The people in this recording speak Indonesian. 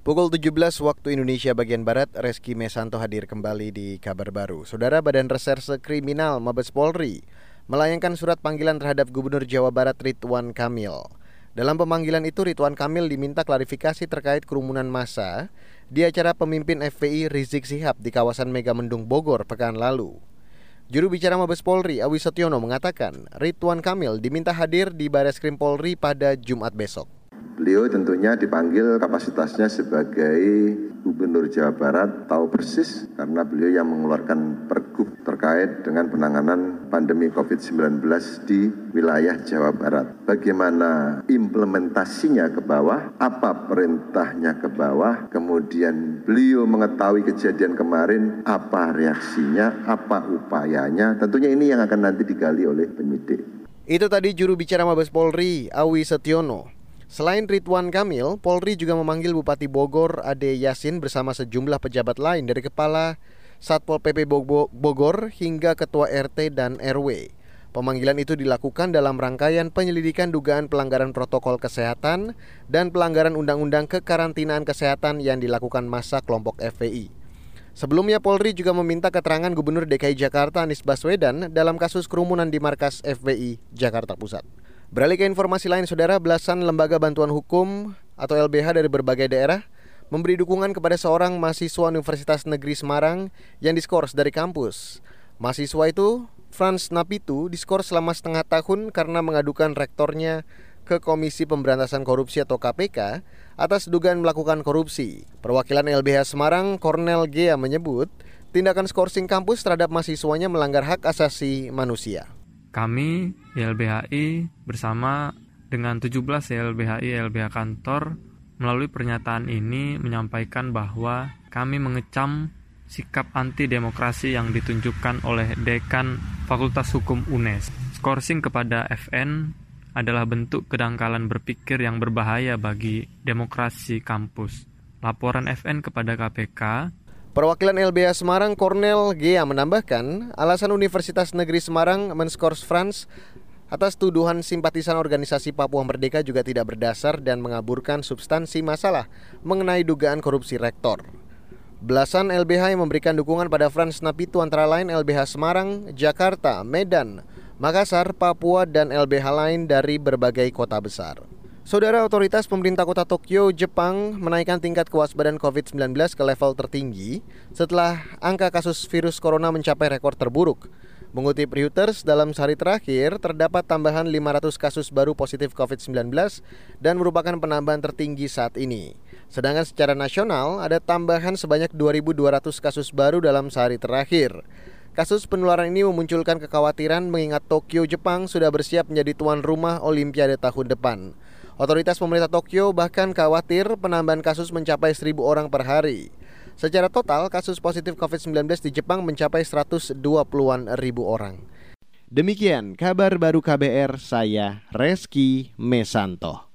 Pukul 17 waktu Indonesia bagian Barat, Reski Mesanto hadir kembali di kabar baru. Saudara Badan Reserse Kriminal Mabes Polri melayangkan surat panggilan terhadap Gubernur Jawa Barat Ridwan Kamil. Dalam pemanggilan itu Ridwan Kamil diminta klarifikasi terkait kerumunan massa di acara pemimpin FPI Rizik Sihab di kawasan Megamendung Bogor pekan lalu. Juru bicara Mabes Polri Awi Setiono mengatakan Ridwan Kamil diminta hadir di Baris Krim Polri pada Jumat besok. Beliau tentunya dipanggil kapasitasnya sebagai Gubernur Jawa Barat tahu persis karena beliau yang mengeluarkan pergub terkait dengan penanganan pandemi COVID-19 di wilayah Jawa Barat. Bagaimana implementasinya ke bawah, apa perintahnya ke bawah, kemudian beliau mengetahui kejadian kemarin, apa reaksinya, apa upayanya. Tentunya ini yang akan nanti digali oleh penyidik. Itu tadi juru bicara Mabes Polri, Awi Setiono. Selain Ridwan Kamil, Polri juga memanggil Bupati Bogor Ade Yasin bersama sejumlah pejabat lain dari Kepala Satpol PP Bogor hingga Ketua RT dan RW. Pemanggilan itu dilakukan dalam rangkaian penyelidikan dugaan pelanggaran protokol kesehatan dan pelanggaran undang-undang kekarantinaan kesehatan yang dilakukan masa kelompok FPI. Sebelumnya Polri juga meminta keterangan Gubernur DKI Jakarta Anies Baswedan dalam kasus kerumunan di markas FPI Jakarta Pusat. Beralih ke informasi lain, saudara, belasan lembaga bantuan hukum atau LBH dari berbagai daerah memberi dukungan kepada seorang mahasiswa Universitas Negeri Semarang yang diskors dari kampus. Mahasiswa itu, Franz Napitu, diskors selama setengah tahun karena mengadukan rektornya ke Komisi Pemberantasan Korupsi atau KPK atas dugaan melakukan korupsi. Perwakilan LBH Semarang, Cornel Gea menyebut, tindakan skorsing kampus terhadap mahasiswanya melanggar hak asasi manusia. Kami YLBHI bersama dengan 17 YLBHI LBH kantor melalui pernyataan ini menyampaikan bahwa kami mengecam sikap anti demokrasi yang ditunjukkan oleh dekan Fakultas Hukum UNES. Skorsing kepada FN adalah bentuk kedangkalan berpikir yang berbahaya bagi demokrasi kampus. Laporan FN kepada KPK Perwakilan LBH Semarang Cornel Gea menambahkan, alasan Universitas Negeri Semarang menskors Frans atas tuduhan simpatisan organisasi Papua Merdeka juga tidak berdasar dan mengaburkan substansi masalah mengenai dugaan korupsi rektor. Belasan LBH yang memberikan dukungan pada Frans Napitu antara lain LBH Semarang, Jakarta, Medan, Makassar, Papua, dan LBH lain dari berbagai kota besar. Saudara otoritas pemerintah kota Tokyo, Jepang menaikkan tingkat kewaspadaan COVID-19 ke level tertinggi setelah angka kasus virus corona mencapai rekor terburuk. Mengutip Reuters, dalam sehari terakhir terdapat tambahan 500 kasus baru positif COVID-19 dan merupakan penambahan tertinggi saat ini. Sedangkan secara nasional ada tambahan sebanyak 2.200 kasus baru dalam sehari terakhir. Kasus penularan ini memunculkan kekhawatiran mengingat Tokyo, Jepang sudah bersiap menjadi tuan rumah Olimpiade tahun depan. Otoritas pemerintah Tokyo bahkan khawatir penambahan kasus mencapai 1000 orang per hari. Secara total, kasus positif COVID-19 di Jepang mencapai 120-an ribu orang. Demikian kabar baru KBR, saya Reski Mesanto.